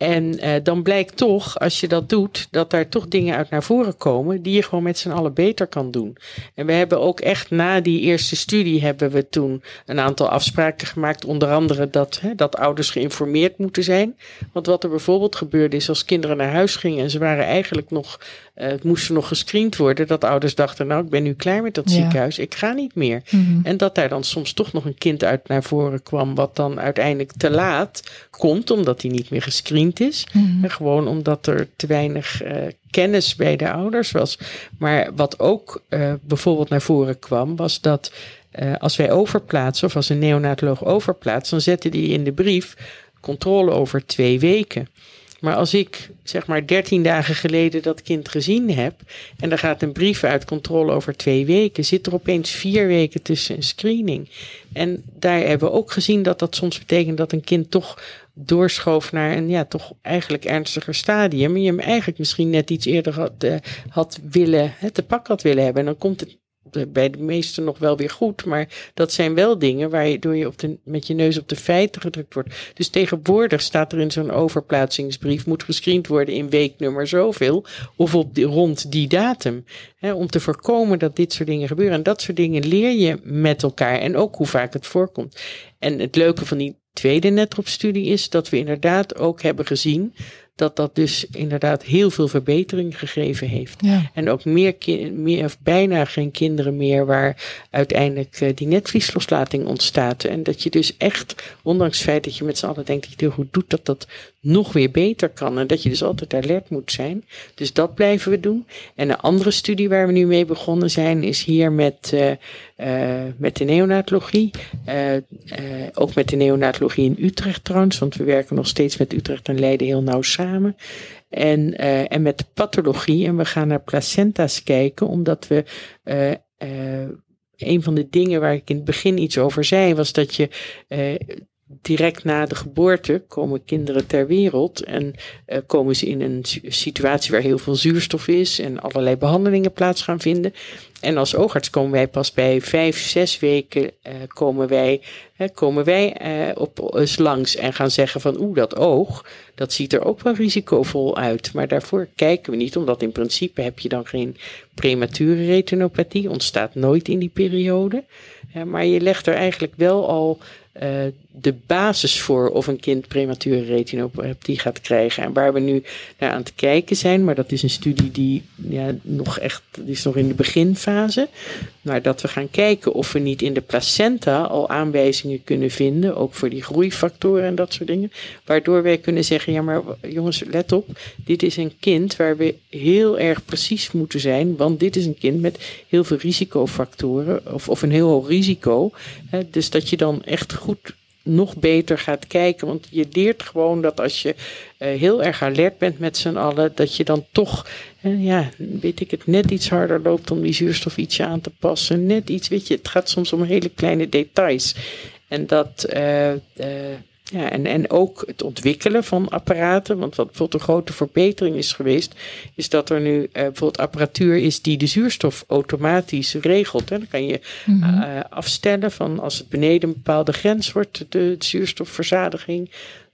En uh, dan blijkt toch, als je dat doet, dat daar toch dingen uit naar voren komen die je gewoon met z'n allen beter kan doen. En we hebben ook echt na die eerste studie hebben we toen een aantal afspraken gemaakt. Onder andere dat, hè, dat ouders geïnformeerd moeten zijn. Want wat er bijvoorbeeld gebeurde is als kinderen naar huis gingen en ze waren eigenlijk nog uh, het moest nog gescreend worden. Dat ouders dachten, nou, ik ben nu klaar met dat ziekenhuis. Ik ga niet meer. Mm-hmm. En dat daar dan soms toch nog een kind uit naar voren kwam. Wat dan uiteindelijk te laat komt. Omdat hij niet meer gescreend is. Mm-hmm. En gewoon omdat er te weinig uh, kennis bij de ouders was. Maar wat ook uh, bijvoorbeeld naar voren kwam. Was dat als wij overplaatsen. Of als een neonatoloog overplaatst. Dan zette die in de brief controle over twee weken. Maar als ik zeg maar 13 dagen geleden dat kind gezien heb en er gaat een brief uit controle over twee weken, zit er opeens vier weken tussen een screening. En daar hebben we ook gezien dat dat soms betekent dat een kind toch doorschoof naar een ja, toch eigenlijk ernstiger stadium. En je hem eigenlijk misschien net iets eerder had, uh, had willen, te pak had willen hebben. En dan komt het bij de meesten nog wel weer goed. Maar dat zijn wel dingen waar je op de, met je neus op de feiten gedrukt wordt. Dus tegenwoordig staat er in zo'n overplaatsingsbrief moet gescreend worden in weeknummer zoveel. Of op rond die datum. Hè, om te voorkomen dat dit soort dingen gebeuren. En dat soort dingen leer je met elkaar. En ook hoe vaak het voorkomt. En het leuke van die tweede netrop-studie is dat we inderdaad ook hebben gezien dat dat dus inderdaad heel veel verbetering gegeven heeft. Ja. En ook meer, meer of bijna geen kinderen meer waar uiteindelijk uh, die netvliesloslating ontstaat. En dat je dus echt, ondanks het feit dat je met z'n allen denkt dat je het heel goed doet, dat dat nog weer beter kan. En dat je dus altijd alert moet zijn. Dus dat blijven we doen. En een andere studie waar we nu mee begonnen zijn, is hier met, uh, met de neonatologie. Uh, ook met de neonatologie in Utrecht trouwens, want we werken nog steeds met Utrecht en Leiden heel nauw samen. En, en met de pathologie. En we gaan naar placenta's kijken, omdat we een van de dingen waar ik in het begin iets over zei, was dat je direct na de geboorte komen kinderen ter wereld en uh, komen ze in een situatie waar heel veel zuurstof is en allerlei behandelingen plaats gaan vinden. En als oogarts komen wij pas bij vijf, zes weken uh, komen wij, komen wij op eens langs en gaan zeggen van oeh, dat oog, dat ziet er ook wel risicovol uit. Maar daarvoor kijken we niet, omdat in principe heb je dan geen premature retinopathie, ontstaat nooit in die periode. maar je legt er eigenlijk wel al de basis voor of een kind premature retinopathie gaat krijgen. En waar we nu naar aan te kijken zijn, maar dat is een studie die ja, nog echt, die is nog in de beginfase. Maar dat we gaan kijken of we niet in de placenta al aanwijzingen kunnen vinden, ook voor die groeifactoren en dat soort dingen. Waardoor wij kunnen zeggen, ja maar jongens, let op, dit is een kind waar we heel erg precies moeten zijn, want dit is een kind met heel veel risicofactoren, of, of een heel hoog risico. Hè, dus dat je dan echt goed nog beter gaat kijken. Want je leert gewoon dat als je uh, heel erg alert bent met z'n allen, dat je dan toch, uh, ja, weet ik het, net iets harder loopt om die zuurstof ietsje aan te passen. Net iets, weet je, het gaat soms om hele kleine details. En dat, uh, Ja, en, en ook het ontwikkelen van apparaten. Want wat bijvoorbeeld een grote verbetering is geweest, is dat er nu uh, bijvoorbeeld apparatuur is die de zuurstof automatisch regelt. Hè. Dan kan je mm -hmm. uh, afstellen van als het beneden een bepaalde grens wordt, de, de zuurstofverzadiging,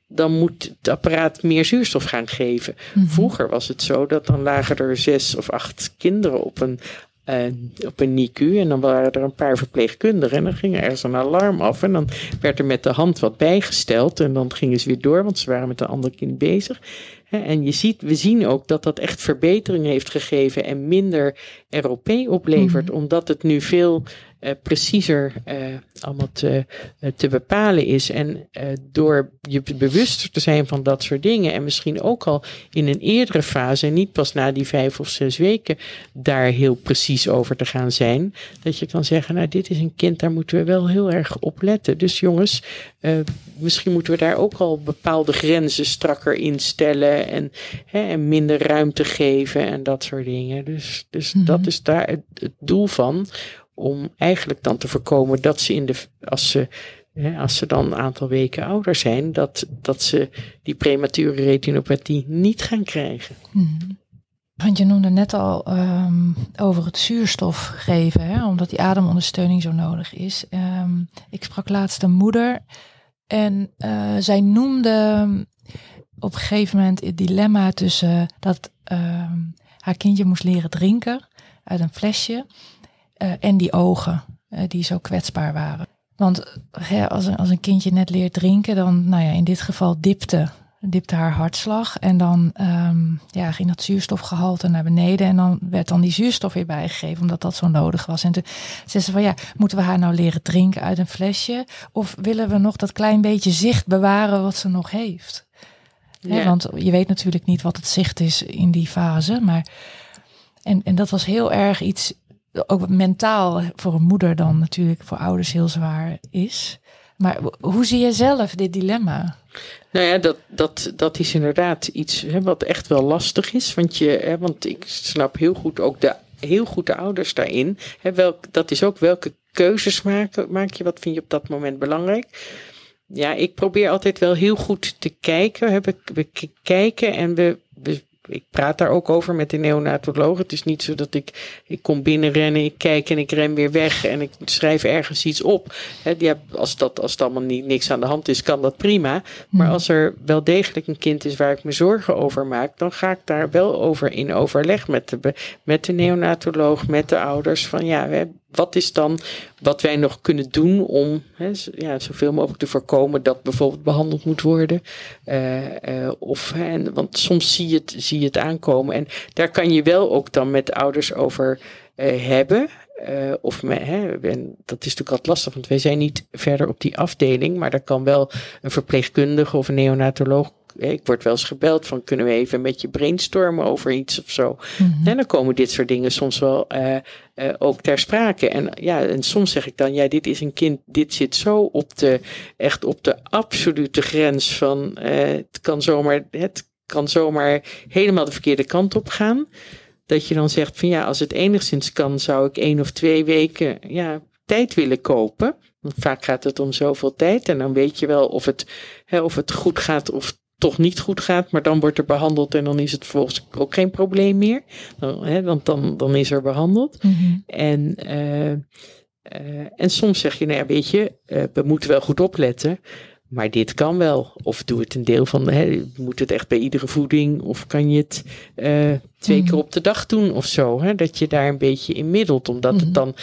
dan moet het apparaat meer zuurstof gaan geven. Mm -hmm. Vroeger was het zo dat dan lagen er zes of acht kinderen op een uh, op een NICU. En dan waren er een paar verpleegkundigen. En dan ging er ergens een alarm af. En dan werd er met de hand wat bijgesteld. En dan gingen ze weer door, want ze waren met een ander kind bezig. En je ziet, we zien ook dat dat echt verbetering heeft gegeven en minder ROP oplevert, mm. omdat het nu veel preciezer uh, allemaal te, uh, te bepalen is. En door je bewuster te zijn van dat soort dingen en misschien ook al in een eerdere fase, en niet pas na die vijf of zes weken, daar heel precies over te gaan zijn, dat je kan zeggen, nou dit is een kind, daar moeten we wel heel erg op letten. Dus jongens, misschien moeten we daar ook al bepaalde grenzen strakker instellen en, hè, en minder ruimte geven en dat soort dingen. Dus, dus mm -hmm. dat is daar het, het doel van om eigenlijk dan te voorkomen dat ze in de, als ze, hè, als ze dan een aantal weken ouder zijn, dat, dat ze die premature retinopathie niet gaan krijgen. Hmm. Want je noemde net al um, over het zuurstof geven, hè, omdat die ademondersteuning zo nodig is. Um, ik sprak laatst een moeder en uh, zij noemde op een gegeven moment het dilemma tussen dat uh, haar kindje moest leren drinken uit een flesje uh, en die ogen uh, die zo kwetsbaar waren. Want hè, als, een, als een kindje net leert drinken, dan, nou ja, in dit geval dipte, dipte haar hartslag. En dan um, ja, ging dat zuurstofgehalte naar beneden. En dan werd dan die zuurstof weer bijgegeven, omdat dat zo nodig was. En toen zei ze van ja, moeten we haar nou leren drinken uit een flesje? Of willen we nog dat klein beetje zicht bewaren wat ze nog heeft? Ja. Hè, want je weet natuurlijk niet wat het zicht is in die fase. Maar en, en dat was heel erg iets ook mentaal voor een moeder dan natuurlijk voor ouders heel zwaar is. Maar hoe zie je zelf dit dilemma? Nou ja, dat, dat, dat is inderdaad iets hè, wat echt wel lastig is. Want, je, hè, want ik snap heel goed ook de, heel goed de ouders daarin. Hè, welk, dat is ook welke keuzes maken, maak je, wat vind je op dat moment belangrijk. Ja, ik probeer altijd wel heel goed te kijken. We, kijken en we ik praat daar ook over met de neonatoloog. Het is niet zo dat ik, ik kom binnenrennen, ik kijk en ik ren weer weg en ik schrijf ergens iets op. He, ja, als, dat, als het allemaal niet, niks aan de hand is, kan dat prima. Maar als er wel degelijk een kind is waar ik me zorgen over maak, dan ga ik daar wel over in overleg met de, met de neonatoloog, met de ouders. Van ja, we, wat is dan wat wij nog kunnen doen om hè, ja, zoveel mogelijk te voorkomen dat bijvoorbeeld behandeld moet worden? Uh, uh, of, hè, want soms zie je, het, zie je het aankomen. En daar kan je wel ook dan met ouders over uh, hebben. Of me, hè, en dat is natuurlijk altijd lastig, want wij zijn niet verder op die afdeling, maar daar kan wel een verpleegkundige of een neonatoloog ik word wel eens gebeld van kunnen we even met je brainstormen over iets of zo. Mm-hmm. En dan komen dit soort dingen soms wel uh, uh, ook ter sprake. En ja, en soms zeg ik dan, ja, dit is een kind, dit zit zo op de, echt op de absolute grens van, uh, het kan zomaar, het kan zomaar helemaal de verkeerde kant op gaan. Dat je dan zegt van ja, als het enigszins kan, zou ik één of twee weken, ja, tijd willen kopen. Want vaak gaat het om zoveel tijd. En dan weet je wel of het, hè, of het goed gaat of toch niet goed gaat, maar dan wordt er behandeld en dan is het volgens ook geen probleem meer. Dan, hè, want dan, dan is er behandeld. Mm-hmm. En, uh, uh, en soms zeg je, nou ja, weet je, uh, we moeten wel goed opletten. Maar dit kan wel. Of doe het een deel van, hè, moet het echt bij iedere voeding? Of kan je het twee keer op de dag doen of zo? Hè? Dat je daar een beetje in middelt. Omdat het dan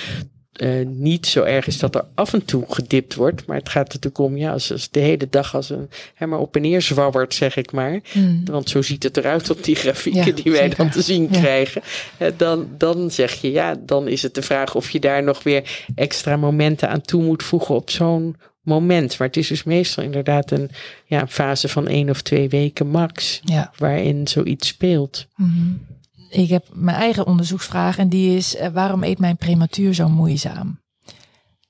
uh, niet zo erg is dat er af en toe gedipt wordt. Maar het gaat natuurlijk om, ja, als, als de hele dag als een hè, maar op en neer zwabbert, zeg ik maar. Mm. Want zo ziet het eruit op die grafieken ja, die wij zeker. dan te zien ja. krijgen. Uh, dan, dan zeg je, ja, dan is het de vraag of je daar nog weer extra momenten aan toe moet voegen op zo'n moment. Maar het is dus meestal inderdaad een ja, fase van één of twee weken max. Ja. Waarin zoiets speelt. Mm-hmm ik heb mijn eigen onderzoeksvraag en die is: uh, waarom eet mijn prematuur zo moeizaam?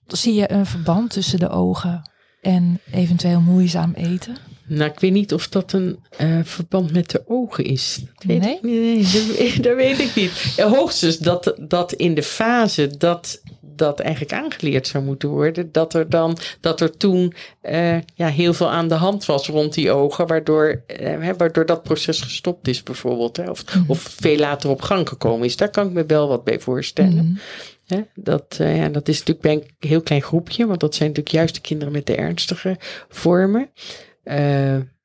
Zie je een verband tussen de ogen en eventueel moeizaam eten? Nou, ik weet niet of dat een uh, verband met de ogen is. Weet nee? Ik, nee, dat, dat weet ik niet. Hoogstens dat, dat in de fase dat dat eigenlijk aangeleerd zou moeten worden. Dat er dan, dat er toen uh, ja, heel veel aan de hand was rond die ogen, waardoor, uh, waardoor dat proces gestopt is bijvoorbeeld. Hè, of, mm. of veel later op gang gekomen is. Daar kan ik me wel wat bij voorstellen. Mm. Hè, dat, uh, ja, dat is natuurlijk bij een heel klein groepje, want dat zijn natuurlijk juist de kinderen met de ernstige vormen.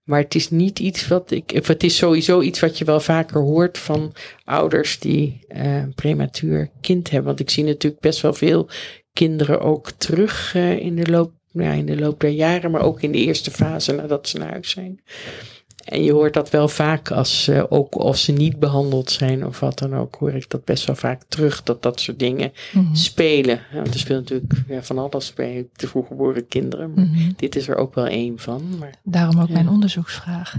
Maar het is niet iets wat ik. Het is sowieso iets wat je wel vaker hoort van ouders die uh, prematuur kind hebben. Want ik zie natuurlijk best wel veel kinderen ook terug uh, in, de loop, ja, in de loop der jaren, maar ook in de eerste fase nadat ze naar huis zijn. En je hoort dat wel vaak als uh, ook als ze niet behandeld zijn of wat dan ook, hoor ik dat best wel vaak terug, dat dat soort dingen mm-hmm. spelen. Ja, want er speelt natuurlijk ja, van alles bij de vroeggeboren kinderen, maar mm-hmm. dit is er ook wel één van. Maar, Daarom ook mijn onderzoeksvraag.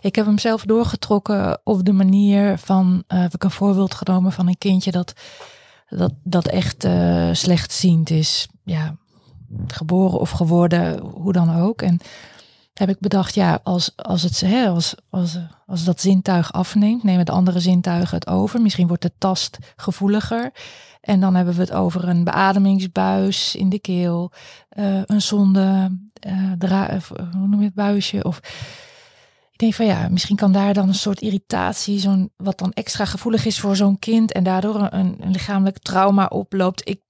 Ik heb hem zelf doorgetrokken op de manier van, uh, heb ik een voorbeeld genomen van een kindje dat, dat, dat echt uh, slechtziend is. Ja, geboren of geworden, hoe dan ook. En heb ik bedacht, ja, als, als, het, hè, als, als, als dat zintuig afneemt, nemen de andere zintuigen het over. Misschien wordt de tast gevoeliger. En dan hebben we het over een beademingsbuis in de keel, uh, een zonde, uh, dra hoe noem je het, buisje. Of ik denk van ja, misschien kan daar dan een soort irritatie, zo'n, wat dan extra gevoelig is voor zo'n kind en daardoor een, een lichamelijk trauma oploopt. Ik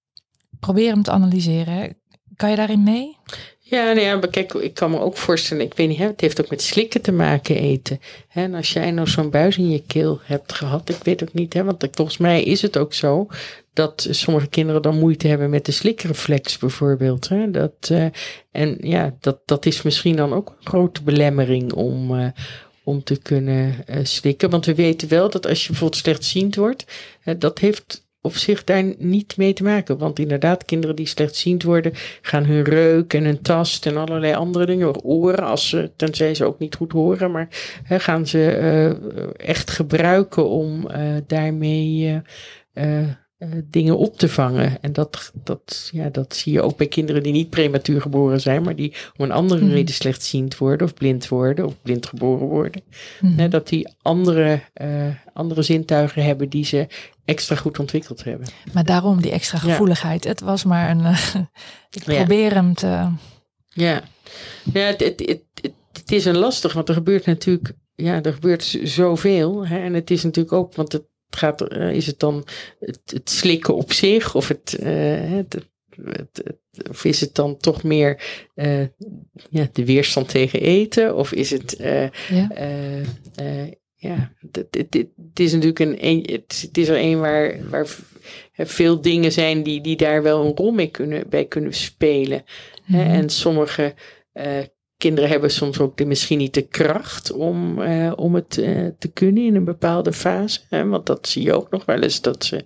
probeer hem te analyseren. Kan je daarin mee? Ja, nou ja, maar kijk, ik kan me ook voorstellen, ik weet niet, hè, het heeft ook met slikken te maken eten. Hè, en als jij nou zo'n buis in je keel hebt gehad, ik weet ook niet, hè, want volgens mij is het ook zo dat sommige kinderen dan moeite hebben met de slikreflex bijvoorbeeld. Hè, dat, uh, en ja, dat, dat is misschien dan ook een grote belemmering om, uh, om te kunnen uh, slikken. Want we weten wel dat als je bijvoorbeeld slechtziend wordt, dat heeft op zich daar niet mee te maken. Want inderdaad, kinderen die slechtziend worden, gaan hun reuk en hun tast en allerlei andere dingen, oren, als ze, tenzij ze ook niet goed horen, maar hè, gaan ze uh, echt gebruiken om uh, daarmee uh, uh, dingen op te vangen. En dat, dat, ja, dat zie je ook bij kinderen die niet prematuur geboren zijn, maar die om een andere mm. reden slechtziend worden of blind worden of blind geboren worden. Mm. dat die andere, uh, andere zintuigen hebben die ze extra goed ontwikkeld hebben. Maar daarom die extra gevoeligheid. Ja. Het was maar een. Uh, ik probeer ja. hem te. Ja, ja het, het, het, het, is een lastig, want er gebeurt natuurlijk. Ja, er gebeurt zoveel. Hè, en het is natuurlijk ook, want het gaat, uh, is het dan het, slikken op zich of het, uh, het, of is het dan toch meer uh, ja, de weerstand tegen eten? Of is het, ja, ja het, is natuurlijk een, het, is er een waar, waar veel dingen zijn die, die daar wel een rol mee kunnen, bij kunnen spelen. Mm -hmm. En sommige kinderen hebben soms ook de, misschien niet de kracht om, uh, om het uh, te kunnen in een bepaalde fase. Hè? Want dat zie je ook nog wel eens, dat ze,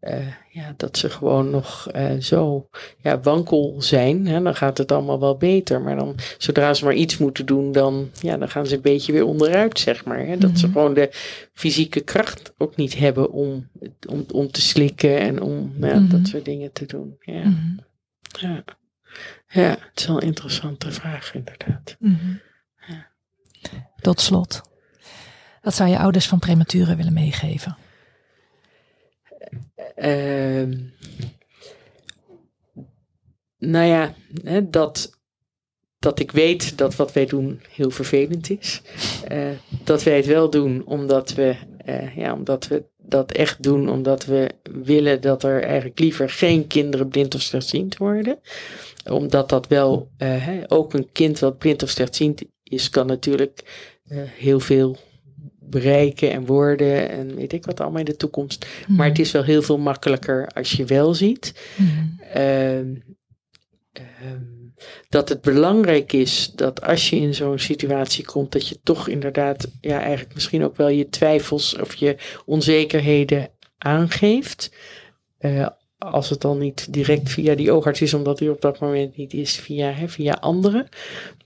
uh, ja, dat ze gewoon nog zo ja, wankel zijn. Hè? Dan gaat het allemaal wel beter. Maar dan, zodra ze maar iets moeten doen, dan, ja, dan gaan ze een beetje weer onderuit, zeg maar. Hè? Dat mm -hmm. ze mhm. gewoon de fysieke kracht ook niet hebben om, om, om te slikken en om ja, mm -hmm. dat soort dingen te doen. Ja. Mm -hmm. ja. Ja, het is wel een interessante vraag, inderdaad. Ja. Tot slot, wat zou je ouders van prematuren willen meegeven? Uh, nou ja, dat, dat ik weet dat wat wij doen heel vervelend is. Uh, dat wij het wel doen omdat we, uh, ja, omdat we dat echt doen, omdat we willen dat er eigenlijk liever geen kinderen blind of slechtziend worden omdat dat wel, uh, ook een kind wat blind of slechtziend is, kan natuurlijk heel veel bereiken en worden en weet ik wat allemaal in de toekomst. Mm. Maar het is wel heel veel makkelijker als je wel ziet. Mm. Uh, dat het belangrijk is dat als je in zo'n situatie komt, dat je toch inderdaad, ja, eigenlijk misschien ook wel je twijfels of je onzekerheden aangeeft. Uh, als het dan niet direct via die oogarts is, omdat hij op dat moment niet is, via, hè, via anderen.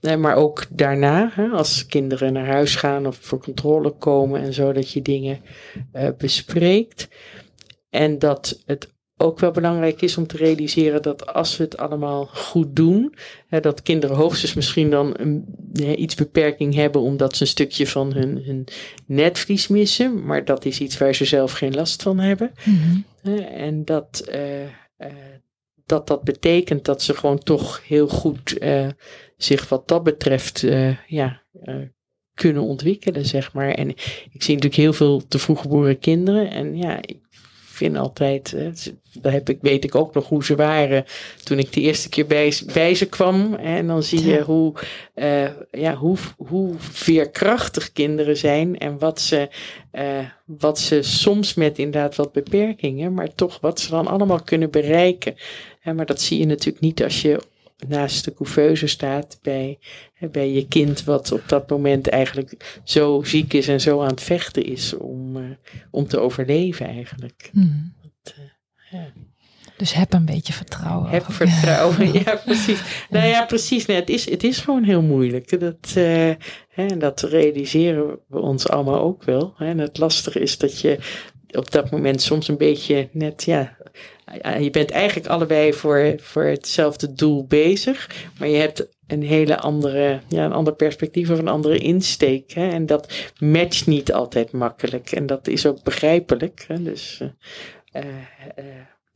Eh, maar ook daarna, hè, als kinderen naar huis gaan of voor controle komen en zo, dat je dingen uh, bespreekt. En dat het ook wel belangrijk is om te realiseren dat als we het allemaal goed doen, hè, dat kinderen hoogstens misschien dan een, hè, iets beperking hebben omdat ze een stukje van hun, hun netvlies missen, maar dat is iets waar ze zelf geen last van hebben. Mm -hmm. en dat, uh, uh, dat dat betekent dat ze gewoon toch heel goed uh, zich wat dat betreft ja, kunnen ontwikkelen, zeg maar. En ik zie natuurlijk heel veel te vroeg geboren kinderen. En ja, ik vind altijd, daar heb ik, weet ik ook nog hoe ze waren toen ik de eerste keer bij, bij ze kwam. En dan zie je hoe, ja, hoe, hoe veerkrachtig kinderen zijn en wat ze, wat ze soms met inderdaad wat beperkingen, maar toch wat ze dan allemaal kunnen bereiken. maar dat zie je natuurlijk niet als je naast de couveuse staat bij, bij je kind, wat op dat moment eigenlijk zo ziek is en zo aan het vechten is om, uh, om te overleven eigenlijk. Hmm. Dat, ja. Dus heb een beetje vertrouwen. Heb vertrouwen, ja, precies. Nou ja, precies. Nee, het, is, het is gewoon heel moeilijk. Dat, uh, hè, dat realiseren we ons allemaal ook wel. Hè. En het lastige is dat je op dat moment soms een beetje net, ja, je bent eigenlijk allebei voor, voor hetzelfde doel bezig, maar je hebt een hele andere, ja, een ander perspectief of een andere insteek. Hè? En dat matcht niet altijd makkelijk. En dat is ook begrijpelijk. Hè? Dus, uh, uh,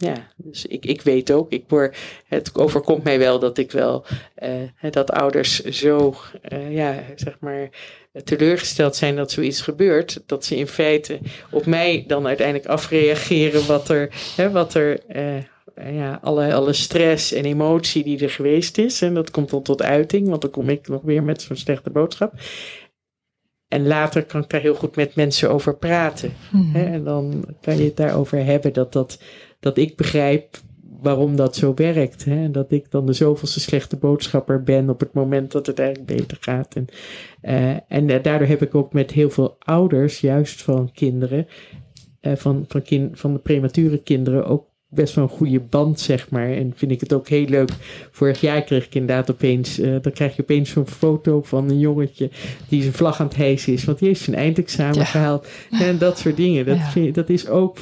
ja, dus ik, ik weet ook, ik word, het overkomt mij wel dat ik wel, uh, dat ouders zo, ja, zeg maar, teleurgesteld zijn dat zoiets gebeurt, dat ze in feite op mij dan uiteindelijk afreageren wat er, hè, wat er uh, ja, alle, alle stress en emotie die er geweest is. En dat komt dan tot uiting, want dan kom ik nog weer met zo'n slechte boodschap. En later kan ik daar heel goed met mensen over praten. Mm. Hè, en dan kan je het daarover hebben dat, dat, dat ik begrijp waarom dat zo werkt. Hè? Dat ik dan de zoveelste slechte boodschapper ben op het moment dat het eigenlijk beter gaat. En, uh, en daardoor heb ik ook met heel veel ouders, juist van kinderen, uh, van, van, kind, van de premature kinderen, ook best wel een goede band, zeg maar. En vind ik het ook heel leuk. Vorig jaar kreeg ik inderdaad opeens, uh, dan krijg je opeens zo'n foto van een jongetje die zijn vlag aan het hijsen is. Want die heeft zijn eindexamen ja. gehaald. En dat soort dingen. Dat, ja. vind, dat is ook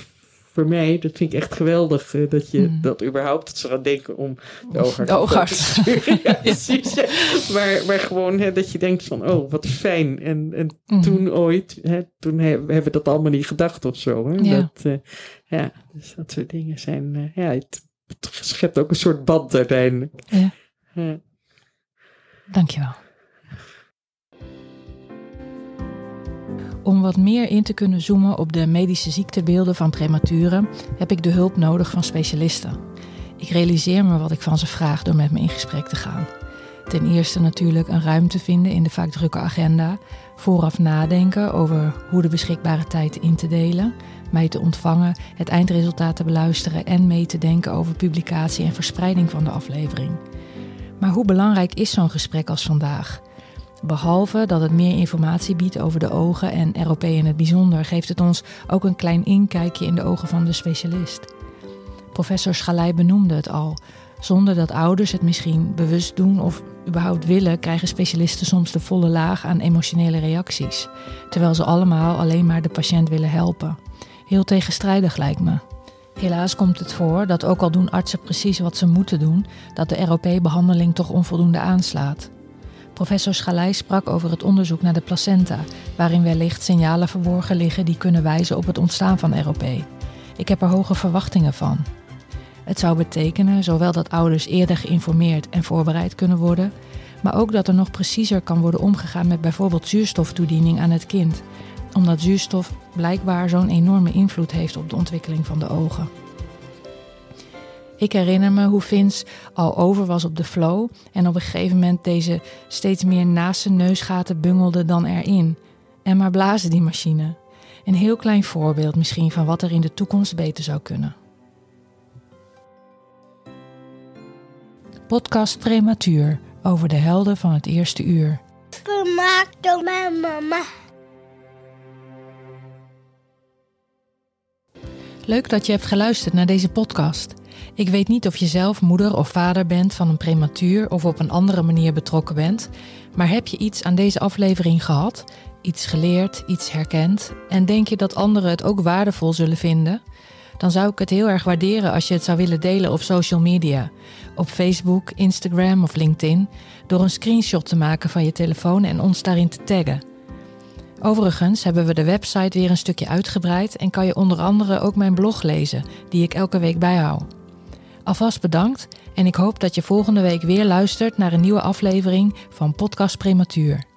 voor mij, dat vind ik echt geweldig. Uh, dat je mm. dat überhaupt, dat ze gaan denken om de oogarts, de oogarts. te sturen. ja, precies. Ja. Maar, maar gewoon hè, dat je denkt van, oh, wat fijn. En, en mm. toen ooit, hè, toen he, hebben we dat allemaal niet gedacht of zo. Hè? Ja. Dat, uh, ja, dus dat soort dingen zijn, uh, ja, het, het schept ook een soort band uiteindelijk. Ja. ja. Dankjewel. Om wat meer in te kunnen zoomen op de medische ziektebeelden van prematuren, heb ik de hulp nodig van specialisten. Ik realiseer me wat ik van ze vraag door met me in gesprek te gaan. Ten eerste natuurlijk een ruimte vinden in de vaak drukke agenda, vooraf nadenken over hoe de beschikbare tijd in te delen, mij te ontvangen, het eindresultaat te beluisteren en mee te denken over publicatie en verspreiding van de aflevering. Maar hoe belangrijk is zo'n gesprek als vandaag? Behalve dat het meer informatie biedt over de ogen en ROP in het bijzonder, geeft het ons ook een klein inkijkje in de ogen van de specialist. Professor Schalij benoemde het al. Zonder dat ouders het misschien bewust doen of überhaupt willen, krijgen specialisten soms de volle laag aan emotionele reacties, terwijl ze allemaal alleen maar de patiënt willen helpen. Heel tegenstrijdig lijkt me. Helaas komt het voor dat ook al doen artsen precies wat ze moeten doen, dat de ROP-behandeling toch onvoldoende aanslaat. Professor Schalij sprak over het onderzoek naar de placenta, waarin wellicht signalen verborgen liggen die kunnen wijzen op het ontstaan van ROP. Ik heb er hoge verwachtingen van. Het zou betekenen zowel dat ouders eerder geïnformeerd en voorbereid kunnen worden, maar ook dat er nog preciezer kan worden omgegaan met bijvoorbeeld zuurstoftoediening aan het kind, omdat zuurstof blijkbaar zo'n enorme invloed heeft op de ontwikkeling van de ogen. Ik herinner me hoe Vince al over was op de flow en op een gegeven moment deze steeds meer naast zijn neusgaten bungelde dan erin. En maar blazen die machine. Een heel klein voorbeeld misschien van wat er in de toekomst beter zou kunnen. Podcast Prematuur over de helden van het eerste uur. Gemaakt door mijn mama. Leuk dat je hebt geluisterd naar deze podcast. Ik weet niet of je zelf moeder of vader bent van een prematuur of op een andere manier betrokken bent, maar heb je iets aan deze aflevering gehad, iets geleerd, iets herkend en denk je dat anderen het ook waardevol zullen vinden? Dan zou ik het heel erg waarderen als je het zou willen delen op social media, op Facebook, Instagram of LinkedIn, door een screenshot te maken van je telefoon en ons daarin te taggen. Overigens hebben we de website weer een stukje uitgebreid en kan je onder andere ook mijn blog lezen, die ik elke week bijhoud. Alvast bedankt en ik hoop dat je volgende week weer luistert naar een nieuwe aflevering van Podcast Prematuur.